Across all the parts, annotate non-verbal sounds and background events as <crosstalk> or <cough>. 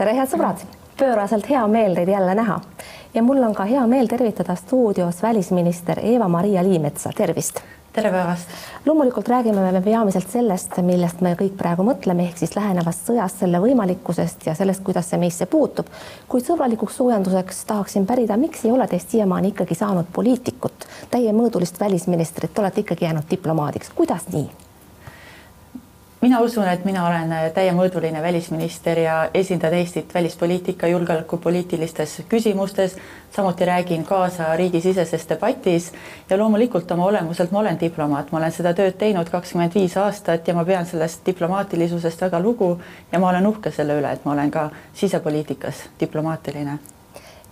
tere, head sõbrad, pööraselt hea meel teid jälle näha ja mul on ka hea meel tervitada stuudios välisminister Eva-Maria Liimetsa, tervist. tere päevast. loomulikult räägime me peamiselt sellest, millest me kõik praegu mõtleme, ehk siis lähenevast sõjast, selle võimalikkusest ja sellest, kuidas see meisse puutub. kuid sõbralikuks soojenduseks tahaksin pärida, miks ei ole teist siiamaani ikkagi saanud poliitikut, täiemõõdulist välisministrit, olete ikkagi jäänud diplomaadiks, kuidas nii? Mina usun, et mina olen täiemõõduline välisminister ja esindan Eestit välispoliitika, julgeolekupoliitilistes küsimustes. samuti räägin kaasa riigisiseses debatis ja loomulikult oma olemuselt ma olen diplomaat, ma olen seda tööd teinud kakskümmend viis aastat ja ma pean sellest diplomaatilisusest väga lugu ja ma olen uhke selle üle, et ma olen ka sisepoliitikas diplomaatiline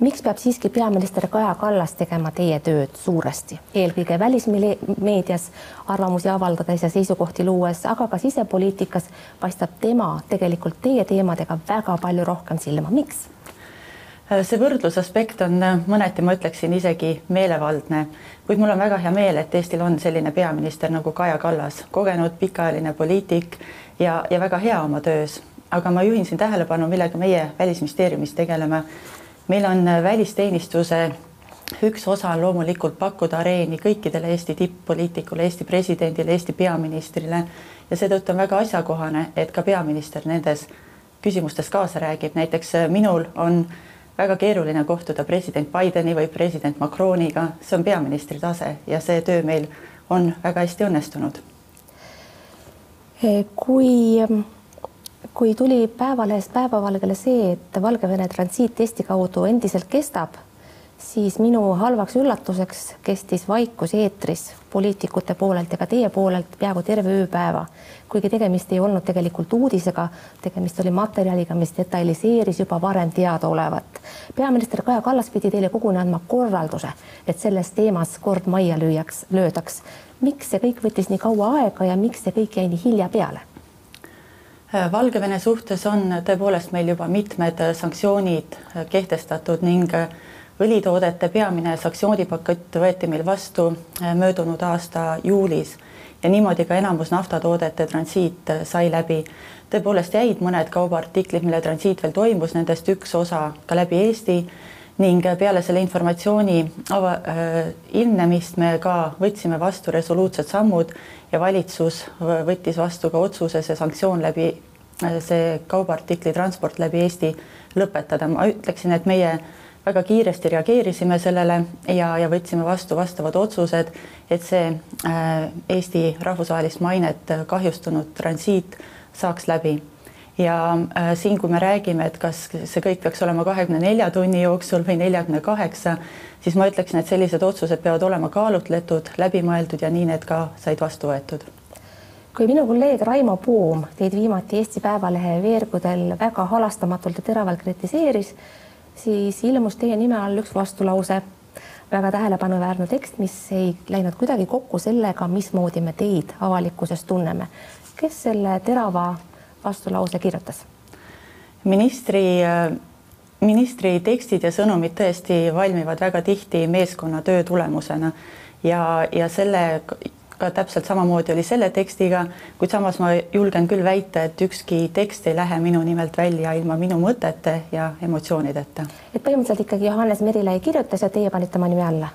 miks peab siiski peaminister Kaja Kallas tegema teie tööd suuresti, eelkõige välismeedias arvamusi avaldades ja seisukohti luues, aga ka sisepoliitikas paistab tema tegelikult teie teemadega väga palju rohkem silma, miks? see võrdlusaspekt on mõneti, ma ütleksin isegi meelevaldne, kuid mul on väga hea meel, et Eestil on selline peaminister nagu Kaja Kallas, kogenud pikaajaline poliitik ja, ja väga hea oma töös. aga ma juhin siin tähelepanu, millega meie Välisministeeriumis tegeleme meil on äh, välisteenistuse üks osa on loomulikult pakkuda areeni kõikidele Eesti tipp-poliitikule, Eesti presidendile, Eesti peaministrile. Ja seetõttu on väga asjakohane, et ka peaminister nendes küsimustes kaasa räägib, näiteks äh, minul on väga keeruline kohtuda president Bideni või president Macroniga, see on peaministri tase ja see töö meil on väga hästi õnnestunud. kui ähm, kui tuli Päevalehest päevavalgele see, et Valgevene transiit Eesti kaudu endiselt kestab, siis minu halvaks üllatuseks kestis vaikus eetris poliitikute poolelt ja ka teie poolelt peaaegu terve ööpäeva. kuigi tegemist ei olnud tegelikult uudisega, tegemist oli materjaliga, mis detailiseeris juba varem teadaolevat. peaminister Kaja Kallas pidi teile koguni andma korralduse, et selles teemas kord majja lüüaks, löödaks. miks see kõik võttis nii kaua aega ja miks see kõik jäi nii hilja peale? Äh, Valgevene suhtes on tõepoolest meil juba mitmed äh, sanktsioonid äh, kehtestatud ning õlitoodete peamine sanktsioonipakett võeti meil vastu möödunud aasta juulis ja niimoodi ka enamus naftatoodete transiit sai läbi. tõepoolest jäid mõned kaubaartiklid, mille transiit veel toimus, nendest üks osa ka läbi Eesti ning peale selle informatsiooni ava, äh, ilmnemist me ka võtsime vastu resoluutsed sammud ja valitsus võttis vastu ka otsuse see sanktsioon läbi, äh, see kaubaartikli transport läbi Eesti lõpetada. ma ütleksin, et meie väga kiiresti reageerisime sellele ja, ja võtsime vastu vastavad otsused, et see äh, Eesti rahvusvahelist mainet kahjustanud transiit saaks läbi ja äh, siin, kui me räägime, et kas see kõik peaks olema kahekümne nelja tunni jooksul või neljakümne kaheksa, siis ma ütleksin, et sellised otsused peavad olema kaalutletud, läbimõeldud ja nii need ka said vastu võetud kui minu kolleeg Raimo Poom teid viimati Eesti Päevalehe veergudel väga halastamatult ja teravalt kritiseeris, siis ilmus teie nime all üks vastulause, väga tähelepanuväärne tekst, mis ei läinud kuidagi kokku sellega, mismoodi me teid avalikkuses tunneme. kes selle terava vastulause kirjutas? ministri, ministri tekstid ja sõnumid tõesti valmivad väga tihti meeskonnatöö tulemusena ja, ja selle ka täpselt samamoodi oli selle tekstiga, kuid samas ma julgen küll väita, et ükski tekst ei lähe minu nimelt välja ilma minu mõtete ja emotsioonideta. et põhimõtteliselt ikkagi Johannes Merilai kirjutas ja teie panite oma nime alla?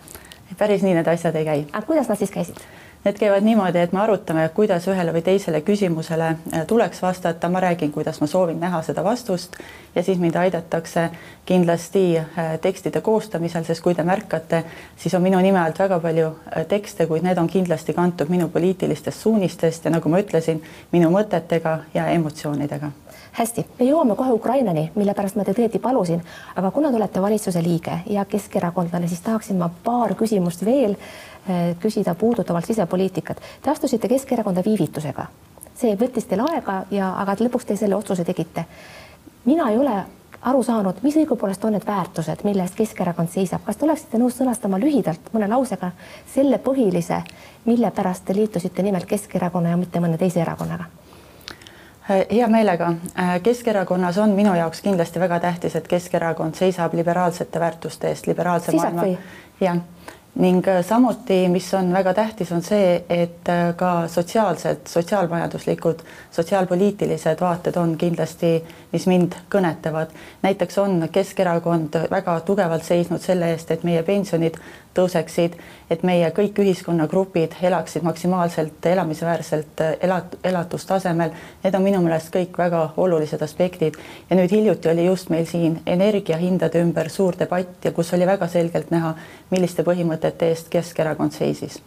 päris nii need asjad ei käi. aga kuidas nad siis käisid? Need käivad niimoodi, et me arutame, kuidas ühele või teisele küsimusele äh, tuleks vastata, ma räägin, kuidas ma soovin näha seda vastust ja siis mind aidatakse kindlasti äh, tekstide koostamisel, sest kui te märkate, siis on minu nime alt väga palju äh, tekste, kuid need on kindlasti kantud minu poliitilistest suunistest ja nagu ma ütlesin, minu mõtetega ja emotsioonidega. Hästi, me jõuame kohe Ukrainani, mille pärast ma teid õieti palusin, aga kuna te olete valitsuse liige ja keskerakondlane, siis tahaksin ma paar küsimust veel Eh, küsida puudutavalt sisepoliitikat. Te astusite Keskerakonda viivitusega, see võttis teil aega ja, aga lõpuks te selle otsuse tegite. mina ei ole aru saanud, mis õigupoolest on need väärtused, mille eest Keskerakond seisab, kas te oleksite nõus sõnastama lühidalt mõne lausega selle põhilise, mille pärast te liitusite nimelt Keskerakonna ja mitte mõne teise erakonnaga? hea meelega. Keskerakonnas on minu jaoks kindlasti väga tähtis, et Keskerakond seisab liberaalsete väärtuste eest, liberaalse Seisab maailma. jah ning äh, samuti, mis on väga tähtis, on see, et äh, ka sotsiaalsed, sotsiaalmajanduslikud, sotsiaalpoliitilised vaated on kindlasti, mis mind kõnetavad. näiteks on Keskerakond väga tugevalt seisnud selle eest, et meie pensionid tõuseksid, et meie kõik ühiskonnagrupid elaksid maksimaalselt elamisväärselt äh, elat-, elatustasemel. Need on minu meelest kõik väga olulised aspektid. Ja nüüd hiljuti oli just meil siin energiahindade ümber suur debatt ja kus oli väga selgelt näha, milliste põhimõtete eest Keskerakond seisis.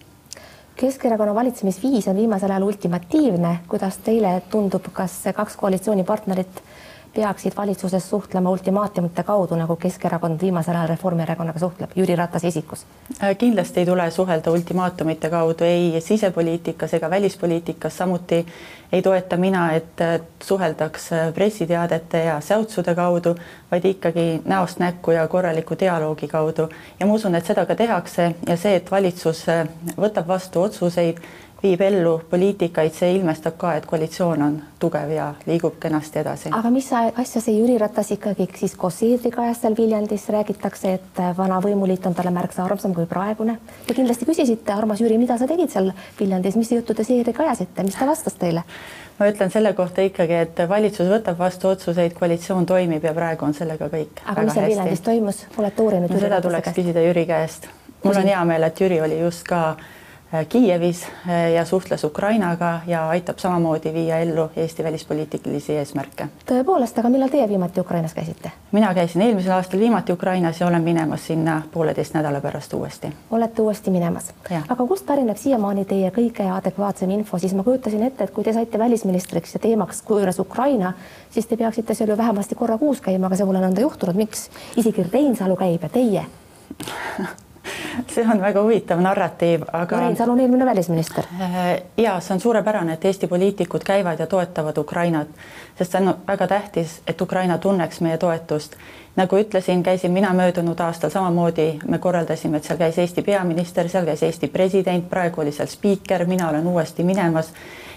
Keskerakonna valitsemisviis on viimasel ajal ultimatiivne, kuidas teile tundub, kas kaks koalitsioonipartnerit peaksid valitsuses suhtlema ultimaatumite kaudu, nagu Keskerakond viimasel ajal Reformierakonnaga suhtleb, Jüri Ratase isikus? Äh, kindlasti ei tule suhelda ultimaatumite kaudu ei sisepoliitikas ega välispoliitikas, samuti ei toeta mina, et suheldaks pressiteadete ja säutsude kaudu, vaid ikkagi näost näkku ja korraliku dialoogi kaudu. ja ma usun, et seda ka tehakse ja see, et valitsus võtab vastu otsuseid viib ellu poliitikaid, see ilmestab ka, et koalitsioon on tugev ja liigub kenasti edasi. aga mis asja see Jüri Ratas ikkagi siis koos Seedriga ajas seal Viljandis, räägitakse, et vana võimuliit on talle märksa armsam kui praegune. Te kindlasti küsisite, armas Jüri, mida sa tegid seal Viljandis, mis juttu te Seedriga ajasite, mis ta vastas teile? ma ütlen selle kohta ikkagi, et valitsus võtab vastu otsuseid, koalitsioon toimib ja praegu on sellega kõik. aga mis seal Viljandis toimus, olete uurinud seda tuleks küsida Jüri käest. mul on hea meel, et Jüri oli just ka Äh, Kiievis äh, ja suhtles Ukrainaga ja aitab samamoodi viia ellu Eesti välispoliitilisi eesmärke. tõepoolest, aga millal teie viimati Ukrainas käisite? mina käisin eelmisel aastal viimati Ukrainas ja olen minemas sinna pooleteist nädala pärast uuesti. olete uuesti minemas? aga kust pärineb siiamaani teie kõige adekvaatsem info, siis ma kujutasin ette, et kui te saite välisministriks ja teemaks kujunes Ukraina, siis te peaksite seal ju vähemasti korra kuus käima, aga see pole nõnda juhtunud, miks isegi Reinsalu käib ja teie <laughs> <laughs> see on väga huvitav narratiiv, aga. Reinsalu on eelmine välisminister. Äh, ja see on suurepärane, et Eesti poliitikud käivad ja toetavad Ukrainat, sest see on väga tähtis, et Ukraina tunneks meie toetust. nagu ütlesin, käisin mina möödunud aastal samamoodi, me korraldasime, et seal käis Eesti peaminister, seal käis Eesti president, praegu oli seal spiiker, mina olen uuesti minemas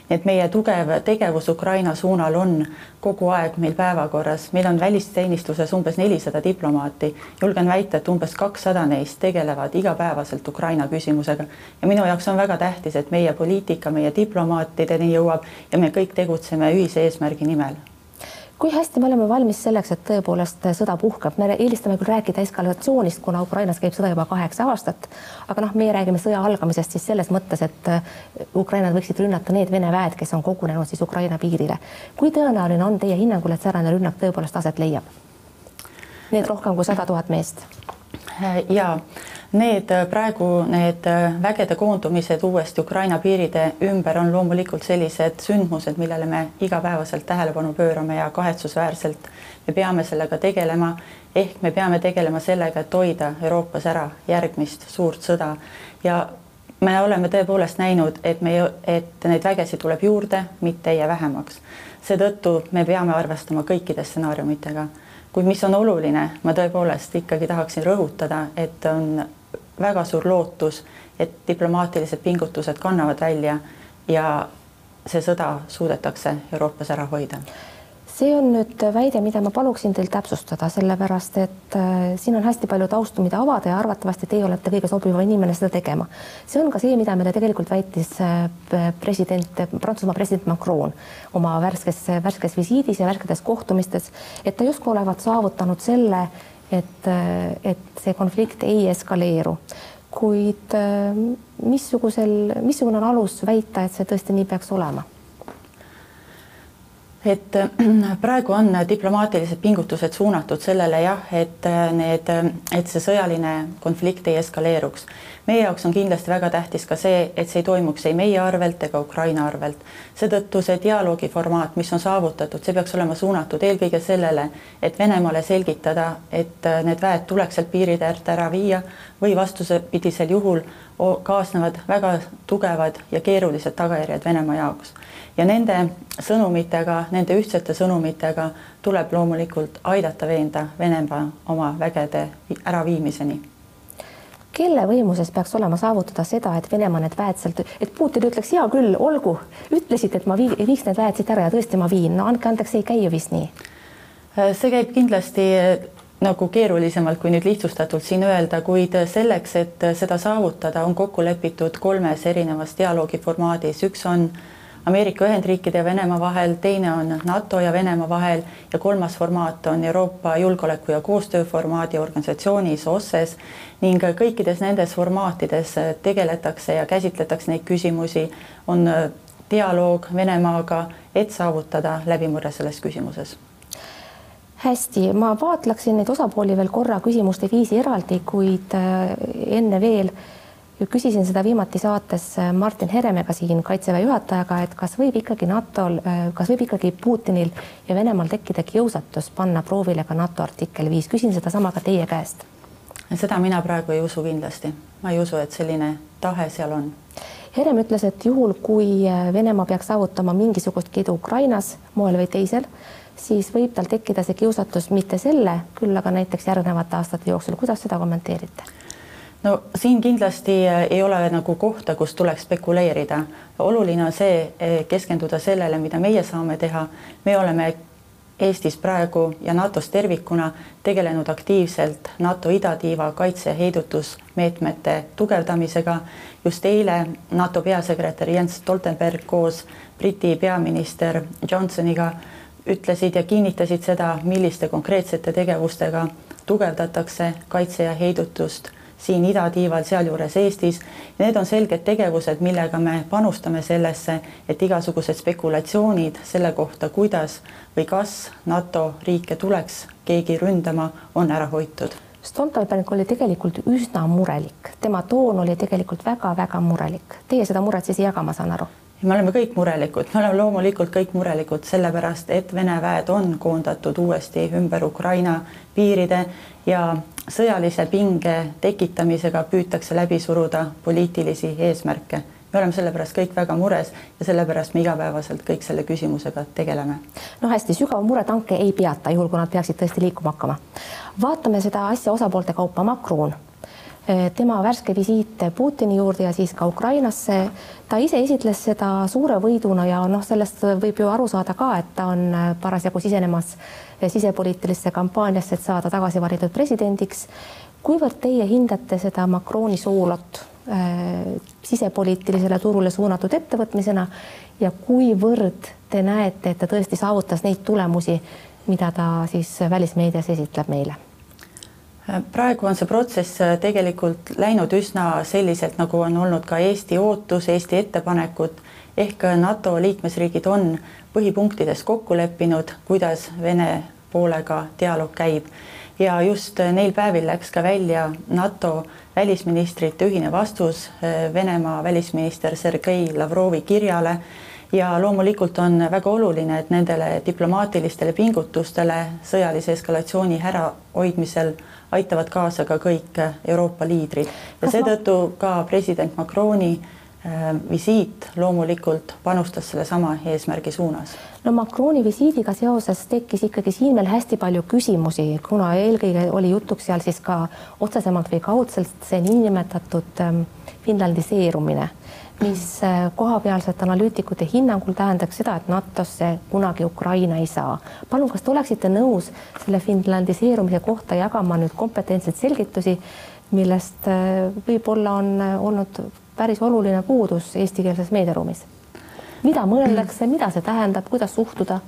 et meie tugev tegevus Ukraina suunal on kogu aeg meil päevakorras, meil on välisteenistuses umbes nelisada diplomaati, julgen väita, et umbes kakssada neist tegelevad igapäevaselt Ukraina küsimusega. Ja minu jaoks on väga tähtis, et meie poliitika meie diplomaatideni jõuab ja me kõik tegutseme ühise eesmärgi nimel kui hästi me oleme valmis selleks, et tõepoolest sõda puhkeb, me eelistame küll rääkida eskalatsioonist, kuna Ukrainas käib sõda juba kaheksa aastat, aga noh, meie räägime sõja algamisest siis selles mõttes, et äh, Ukrainad võiksid rünnata need Vene väed, kes on kogunenud siis Ukraina piirile. kui tõenäoline on teie hinnangul, et säärane rünnak tõepoolest aset leiab? Need rohkem kui sada tuhat meest. Ja Need äh, praegu need äh, vägede koondumised uuesti Ukraina piiride ümber on loomulikult sellised sündmused, millele me igapäevaselt tähelepanu pöörame ja kahetsusväärselt me peame sellega tegelema. ehk me peame tegelema sellega, et hoida Euroopas ära järgmist suurt sõda ja me oleme tõepoolest näinud, et me, et neid vägesid tuleb juurde, mitte ei jää vähemaks. seetõttu me peame arvestama kõikide stsenaariumitega kuid mis on oluline, ma tõepoolest ikkagi tahaksin rõhutada, et on väga suur lootus, et diplomaatilised pingutused kannavad välja ja see sõda suudetakse Euroopas ära hoida see on nüüd väide, mida ma paluksin teil täpsustada, sellepärast et äh, siin on hästi palju taustu, mida avada ja arvatavasti teie olete kõige sobivam inimene seda tegema. see on ka see, mida meile tegelikult väitis äh, president, Prantsusmaa president Macron oma värskes, värskes visiidis ja värsketes kohtumistes, et ta justkui olevat saavutanud selle, et, et see konflikt ei eskaleeru. kuid äh, missugusel, missugune on alus väita, et see tõesti nii peaks olema? Et äh, <clears throat> praegu on diplomaatilised pingutused suunatud sellele jah, et äh, need, et see sõjaline konflikt ei eskaleeruks. meie jaoks on kindlasti väga tähtis ka see, et see ei toimuks ei meie arvelt ega Ukraina arvelt. seetõttu see dialoogi formaat, mis on saavutatud, see peaks olema suunatud eelkõige sellele, et Venemaale selgitada, et äh, need väed tuleks sealt piiride äärde ära viia või vastupidisel juhul kaasnevad väga tugevad ja keerulised tagajärjed Venemaa jaoks. Ja nende sõnumitega, nende ühtsete sõnumitega tuleb loomulikult aidata veenda Venemaa oma vägede äraviimiseni. Kelle võimuses peaks olema saavutada seda, et Venemaa need väed sealt, et Putin ütleks hea küll, olgu, ütlesite, et ma vii, viiks need väed siit ära ja tõesti ma viin, no andke andeks, ei käi ju vist nii. see käib kindlasti nagu keerulisemalt, kui nüüd lihtsustatult siin öelda, kuid selleks, et seda saavutada, on kokku lepitud kolmes erinevas dialoogiformaadis, üks on Ameerika Ühendriikide ja Venemaa vahel, teine on NATO ja Venemaa vahel ja kolmas formaat on Euroopa Julgeoleku ja Koostöö formaadi organisatsioonis OSCE-s ning kõikides nendes formaatides tegeletakse ja käsitletakse neid küsimusi, on dialoog Venemaaga, et saavutada läbimurre selles küsimuses hästi, ma vaatleksin neid osapooli veel korra küsimuste viisi eraldi, kuid äh, enne veel küsisin seda viimati saates äh, Martin Heremega siin Kaitseväe juhatajaga, et kas võib ikkagi NATO-l, äh, kas võib ikkagi Putinil ja Venemaal tekkida kiusatus panna proovile ka NATO artikkel viis, küsin sedasama ka teie käest. seda mina praegu ei usu kindlasti, ma ei usu, et selline tahe seal on. Herem ütles, et juhul, kui Venemaa peaks saavutama mingisugust edu Ukrainas moel või teisel, siis võib tal tekkida see kiusatus mitte selle, küll aga näiteks järgnevate aastate jooksul, kuidas seda kommenteerite? no siin kindlasti eh, ei ole nagu kohta, kus tuleks spekuleerida. oluline on see, eh, keskenduda sellele, mida meie saame teha. me oleme Eestis praegu ja NATO-s tervikuna tegelenud aktiivselt NATO idatiiva kaitse- heidutusmeetmete tugevdamisega. just eile NATO peasekretär Jens Stoltenberg koos Briti peaminister Johnsoniga ütlesid ja kinnitasid seda, milliste konkreetsete tegevustega tugevdatakse kaitse ja heidutust siin idatiival, sealjuures Eestis. Need on selged tegevused, millega me panustame sellesse, et igasugused spekulatsioonid selle kohta, kuidas või kas NATO riike tuleks keegi ründama, on ära hoitud. Stoltenberg oli tegelikult üsna murelik, tema toon oli tegelikult väga-väga murelik. Teie seda muret siis ei jaga, ma saan aru? Me oleme kõik murelikud, me oleme loomulikult kõik murelikud sellepärast, et Vene väed on koondatud uuesti ümber Ukraina piiride ja sõjalise pinge tekitamisega püütakse läbi suruda poliitilisi eesmärke. me oleme selle pärast kõik väga mures ja sellepärast me igapäevaselt kõik selle küsimusega tegeleme. no hästi, sügav muretanke ei peata, juhul kui nad peaksid tõesti liikuma hakkama. vaatame seda asja osapoolte kaupa. Macron tema värske visiit Putini juurde ja siis ka Ukrainasse. ta ise esitles seda suure võiduna ja noh, sellest võib ju aru saada ka, et ta on eh, parasjagu sisenemas eh, sisepoliitilisse kampaaniasse, et saada tagasi valitud presidendiks. kuivõrd teie hindate seda Macroni soolot sisepoliitilisele turule suunatud ettevõtmisena ja kuivõrd te näete, et ta tõesti saavutas neid tulemusi, mida ta siis välismeedias esitleb meile praegu on see protsess äh, tegelikult läinud üsna selliselt, nagu on olnud ka Eesti ootus, Eesti ettepanekud. Ehk äh, NATO liikmesriigid on põhipunktides kokku leppinud, kuidas Vene poolega dialoog käib. Ja just äh, neil päevil läks ka välja NATO välisministrite ühine vastus Venemaa välisminister Sergei Lavrovi kirjale. Ja loomulikult on väga oluline, et nendele diplomaatilistele pingutustele sõjalise eskalatsiooni ärahoidmisel aitavad kaasa ka kõik Euroopa liidrid. Ja seetõttu ka president Macroni äh, visiit loomulikult panustas sellesama eesmärgi suunas. no Macroni visiidiga seoses tekkis ikkagi siin veel hästi palju küsimusi, kuna eelkõige oli jutuks seal siis ka otsesemalt või kaudselt see niinimetatud ähm, finlandiseerumine mis äh, kohapealsete analüütikute hinnangul tähendaks seda, et NATO-sse kunagi Ukraina ei saa. palun, kas te oleksite nõus selle finlandiseerumise kohta jagama nüüd kompetentseid selgitusi, millest äh, võib-olla on äh, olnud päris oluline puudus eestikeelses meediaruumis? mida mõeldakse, mida see tähendab, kuidas suhtuda?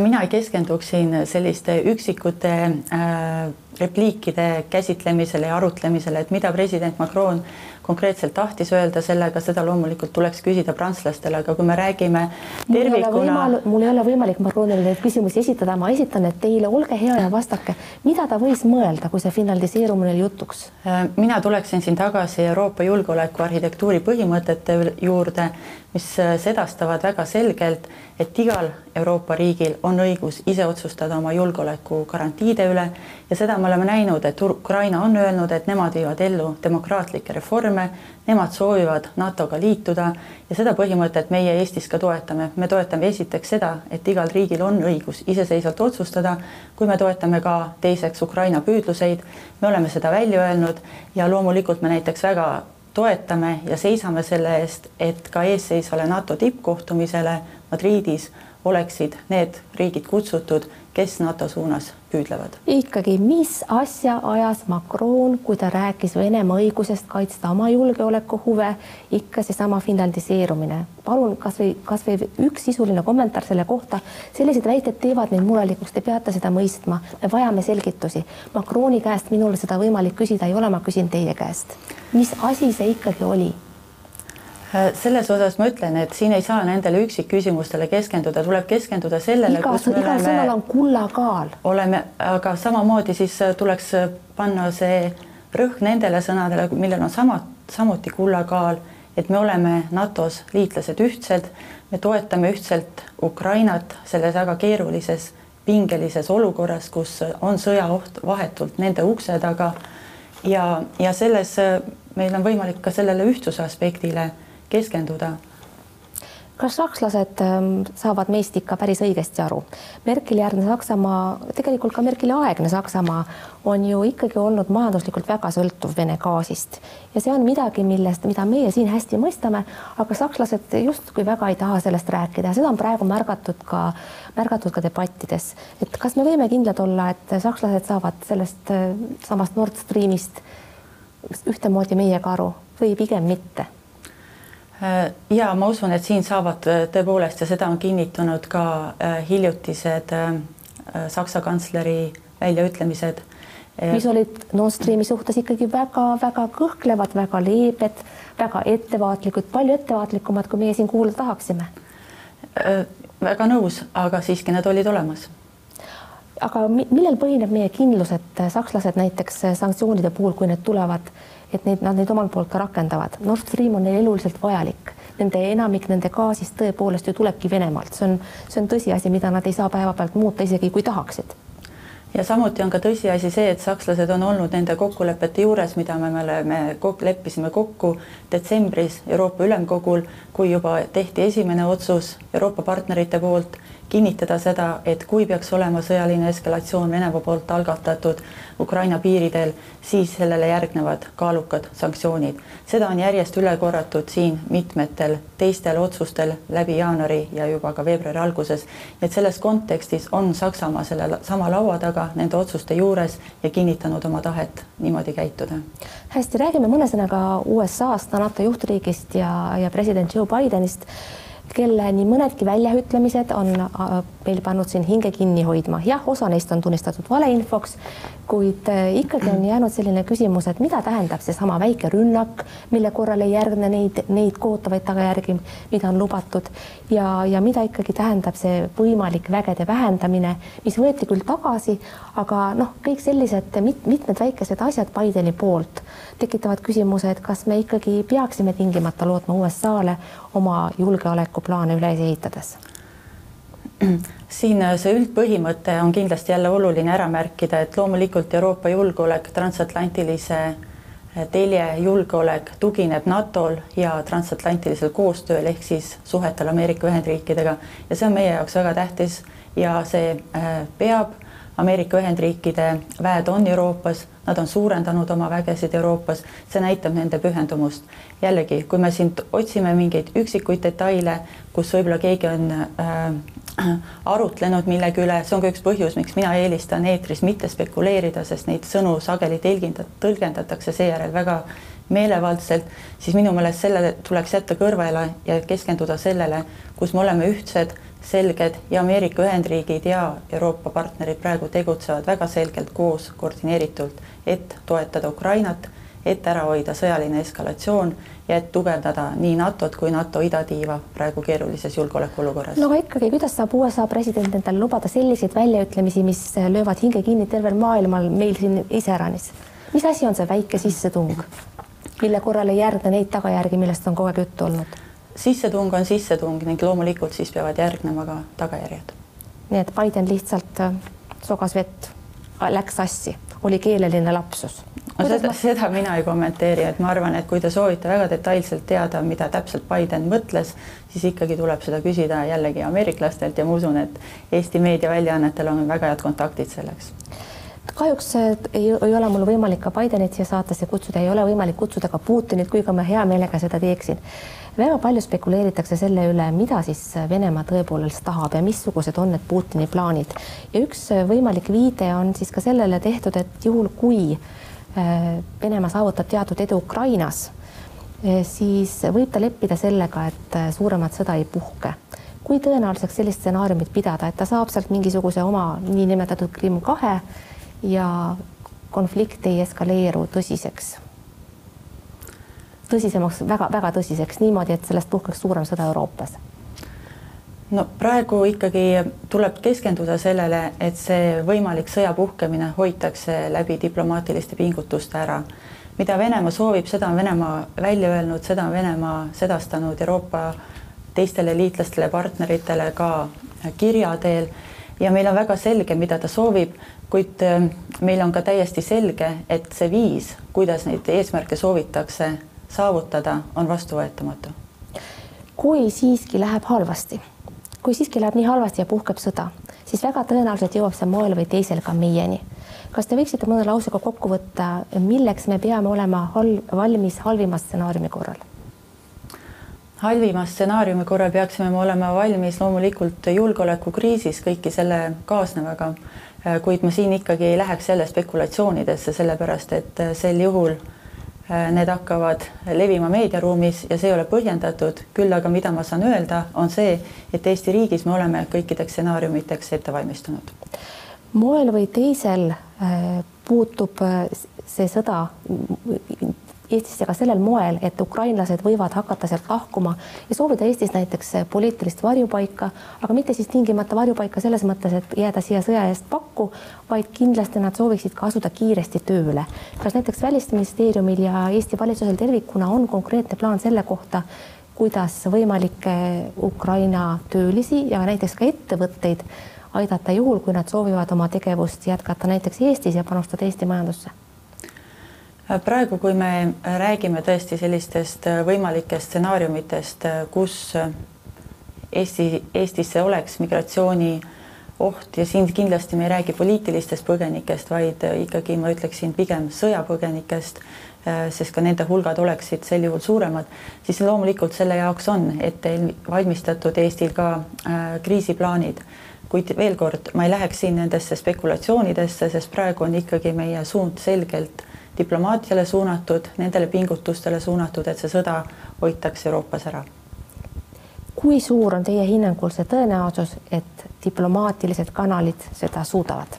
mina ei keskenduks siin selliste üksikute äh, repliikide käsitlemisele ja arutlemisele, et mida president Macron konkreetselt tahtis öelda sellega, seda loomulikult tuleks küsida prantslastele, aga kui me räägime tervikuna. mul ei ole võimalik Macronile neid küsimusi esitada, ma esitan need teile, olge hea ja vastake, mida ta võis mõelda, kui see finaliseerumine oli jutuks? Äh, mina tuleksin siin tagasi Euroopa julgeoleku arhitektuuri põhimõtete juurde, mis äh, sedastavad väga selgelt, et igal Euroopa riigil on õigus ise otsustada oma julgeoleku garantiide üle ja seda me oleme näinud, et Ukraina on öelnud, et nemad viivad ellu demokraatlikke reforme, nemad soovivad NATO-ga liituda ja seda põhimõtet meie Eestis ka toetame. me toetame esiteks seda, et igal riigil on õigus iseseisvalt otsustada, kui me toetame ka teiseks Ukraina püüdluseid, me oleme seda välja öelnud ja loomulikult me näiteks väga toetame ja seisame selle eest, et ka eesseisvale NATO tippkohtumisele Madridis oleksid need riigid kutsutud, kes NATO suunas püüdlevad. ikkagi, mis asja ajas Macron, kui ta rääkis Venemaa õigusest kaitsta oma julgeolekuhuve, ikka seesama finlandiseerumine. palun kasvõi, kasvõi üks sisuline kommentaar selle kohta. sellised väited teevad mind murelikuks, te peate seda mõistma, me vajame selgitusi. Macroni käest minul seda võimalik küsida ei ole, ma küsin teie käest. mis asi see ikkagi oli? Äh, selles osas ma ütlen, et siin ei saa nendele üksikküsimustele keskenduda, tuleb keskenduda sellele, kus me oleme. igal on kullakaal. oleme, aga samamoodi siis äh, tuleks äh, panna see rõhk nendele sõnadele, millel on sama, samuti kullakaal, et me oleme NATO-s liitlased ühtsed, me toetame ühtselt Ukrainat selles väga keerulises pingelises olukorras, kus on sõjaoht vahetult nende ukse taga ja, ja selles meil on võimalik ka sellele ühtsuse aspektile keskenduda. kas sakslased ähm, saavad meist ikka päris õigesti aru? Merkeli järgne Saksamaa, tegelikult ka Merkeli aegne Saksamaa on ju ikkagi olnud majanduslikult väga sõltuv Vene gaasist ja see on midagi, millest, mida meie siin hästi mõistame, aga sakslased justkui väga ei taha sellest rääkida ja seda on praegu märgatud ka, märgatud ka debattides, et kas me võime kindlad olla, et sakslased saavad sellest äh, samast Nord Streamist ühtemoodi meiega aru või pigem mitte ja ma usun, et siin saavad äh, tõepoolest ja seda on kinnitanud ka äh, hiljutised Saksa kantsleri väljaütlemised. mis olid Nord Streami suhtes ikkagi väga-väga kõhklevad, väga leebed, väga ettevaatlikud, palju ettevaatlikumad, kui meie siin kuulda tahaksime. väga nõus, aga siiski nad olid olemas aga millel põhineb meie kindlus, et sakslased näiteks sanktsioonide puhul, kui need tulevad, et neid, nad neid omalt poolt ka rakendavad. Nord Stream on neile eluliselt vajalik. Nende enamik nende gaasist tõepoolest ju tulebki Venemaalt, see on, see on tõsiasi, mida nad ei saa päevapealt muuta, isegi kui tahaksid ja samuti on ka tõsiasi see, et sakslased on olnud nende kokkulepete juures, mida me, me oleme, leppisime kokku detsembris Euroopa Ülemkogul, kui juba tehti esimene otsus Euroopa partnerite poolt kinnitada seda, et kui peaks olema sõjaline eskalatsioon Venemaa poolt algatatud Ukraina piiridel, siis sellele järgnevad kaalukad sanktsioonid. seda on järjest üle korratud siin mitmetel teistel otsustel läbi jaanuari ja juba ka veebruari alguses. et selles kontekstis on Saksamaa selle sama laua taga nende otsuste juures ja kinnitanud oma tahet niimoodi käituda. hästi, räägime mõne sõnaga USA-st, NATO juhtriigist ja, ja president Joe Bidenist kelle nii mõnedki väljaütlemised on äh, meil pannud siin hinge kinni hoidma. jah, osa neist on tunnistatud valeinfoks, kuid äh, ikkagi on jäänud selline küsimus, et mida tähendab seesama väike rünnak, mille korral ei järgne neid, neid kohutavaid tagajärgi, mida on lubatud. Ja, ja mida ikkagi tähendab see võimalik vägede vähendamine, mis võeti küll tagasi, aga noh, kõik sellised mit, mitmed väikesed asjad Bideni poolt tekitavad küsimuse, et kas me ikkagi peaksime tingimata lootma USA-le oma julgeolekuplaane üles ehitades <clears throat> siin see üldpõhimõte on kindlasti jälle oluline ära märkida, et loomulikult Euroopa julgeolek, transatlantilise telje julgeolek tugineb NATO-l ja transatlantilisel koostööl ehk siis suhetel Ameerika Ühendriikidega. Ja see on meie jaoks väga tähtis ja see äh, peab Ameerika Ühendriikide väed on Euroopas, nad on suurendanud oma vägesid Euroopas, see näitab nende pühendumust. jällegi, kui me siin otsime mingeid üksikuid detaile, kus võib-olla keegi on äh, <clears throat> arutlenud millegi üle, see on ka üks põhjus, miks mina eelistan eetris mitte spekuleerida, sest neid sõnu sageli tõlginda-, tõlgendatakse seejärel väga meelevaldselt, siis minu meelest selle tuleks jätta kõrvale ja keskenduda sellele, kus me oleme ühtsed selged ja Ameerika Ühendriigid ja Euroopa partnerid praegu tegutsevad väga selgelt koos koordineeritult, et toetada Ukrainat, et ära hoida sõjaline eskalatsioon ja et tugevdada nii NATO-t kui NATO idatiiva praegu keerulises julgeolekuolukorras. no aga ikkagi, kuidas saab USA president endale lubada selliseid väljaütlemisi, mis löövad hinge kinni tervel maailmal, meil siin iseäranis? mis asi on see väike sissetung, mille korral ei järgne neid tagajärgi, millest on kogu aeg juttu olnud? Sissetung on sissetung ning loomulikult siis peavad järgnema ka tagajärjed. nii et Biden lihtsalt äh, sogas vett, läks sassi, oli keeleline lapsus. no seda ma..., seda mina ei kommenteeri, et ma arvan, et kui te soovite väga detailselt teada, mida täpselt Biden mõtles, siis ikkagi tuleb seda küsida jällegi ameeriklastelt ja ma usun, et Eesti meediaväljaannetel on väga head kontaktid selleks kahjuks ei, ei ole mul võimalik ka Bidenit siia saatesse kutsuda, ei ole võimalik kutsuda ka Putinit, kuigi ma hea meelega seda teeksin. väga palju spekuleeritakse selle üle, mida siis Venemaa tõepoolest tahab ja missugused on need Putini plaanid. ja üks võimalik viide on siis ka sellele tehtud, et juhul kui äh, Venemaa saavutab teatud edu Ukrainas, äh, siis võib ta leppida sellega, et äh, suuremat sõda ei puhke kui tõenäoliseks sellist stsenaariumit pidada, et ta saab sealt mingisuguse oma niinimetatud Krimm kahe ja konflikt ei eskaleeru tõsiseks, tõsisemaks väga,, väga-väga tõsiseks niimoodi, et sellest puhkeks suurem sõda Euroopas? no praegu ikkagi tuleb keskenduda sellele, et see võimalik sõja puhkemine hoitakse läbi diplomaatiliste pingutuste ära. mida Venemaa soovib, seda on Venemaa välja öelnud, seda on Venemaa sedastanud Euroopa teistele liitlastele, partneritele ka kirja teel ja meil on väga selge, mida ta soovib, kuid ähm, meil on ka täiesti selge, et see viis, kuidas neid eesmärke soovitakse saavutada, on vastuvõetamatu. kui siiski läheb halvasti, kui siiski läheb nii halvasti ja puhkeb sõda, siis väga tõenäoliselt jõuab see moel või teisel ka meieni. kas te võiksite mõne lausega kokku võtta, milleks me peame olema hal-, valmis halvima stsenaariumi korral? Halvima stsenaariumi korral peaksime me olema valmis loomulikult julgeolekukriisis kõiki selle kaasnevaga, äh, kuid ma siin ikkagi ei läheks jälle spekulatsioonidesse, sellepärast et äh, sel juhul äh, need hakkavad levima meediaruumis ja see ei ole põhjendatud, küll aga mida ma saan öelda, on see, et Eesti riigis me oleme kõikideks stsenaariumiteks ette valmistunud. moel või teisel puutub see sõda Eestisse ka sellel moel, et ukrainlased võivad hakata sealt lahkuma ja soovida Eestis näiteks poliitilist varjupaika, aga mitte siis tingimata varjupaika selles mõttes, et jääda siia sõja eest pakku, vaid kindlasti nad sooviksid ka asuda kiiresti tööle. kas näiteks Välisministeeriumil ja Eesti valitsusel tervikuna on konkreetne plaan selle kohta, kuidas võimalikke Ukraina töölisi ja näiteks ka ettevõtteid aidata juhul, kui nad soovivad oma tegevust jätkata näiteks Eestis ja panustada Eesti majandusse praegu, kui me räägime tõesti sellistest võimalikest stsenaariumitest, kus Eesti, Eestisse oleks migratsiooni oht ja siin kindlasti me ei räägi poliitilistest põgenikest, vaid ikkagi ma ütleksin pigem sõjapõgenikest, sest ka nende hulgad oleksid sel juhul suuremad, siis loomulikult selle jaoks on ette valmistatud Eestil ka äh, kriisiplaanid. kuid veel kord, ma ei läheks siin nendesse spekulatsioonidesse, sest praegu on ikkagi meie suund selgelt diplomaatiale suunatud, nendele pingutustele suunatud, et see sõda hoitakse Euroopas ära. kui suur on teie hinnangul see tõenäosus, et diplomaatilised kanalid seda suudavad?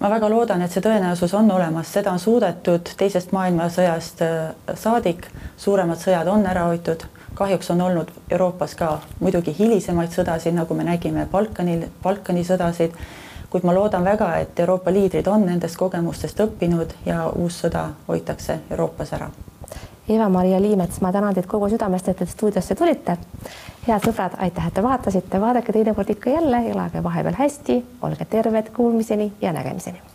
ma väga loodan, et see tõenäosus on olemas, seda on suudetud teisest maailmasõjast äh, saadik, suuremad sõjad on ära hoitud, kahjuks on olnud Euroopas ka muidugi hilisemaid sõdasid, nagu me nägime Balkanil, Balkani sõdasid kuid ma loodan väga, et Euroopa liidrid on nendest kogemustest õppinud ja uus sõda hoitakse Euroopas ära. Eva-Maria Liimets, ma tänan teid kogu südamest, et te stuudiosse tulite. head sõbrad, aitäh, et te vaatasite, vaadake teinekord ikka jälle, elage vahepeal hästi, olge terved, kuulmiseni ja nägemiseni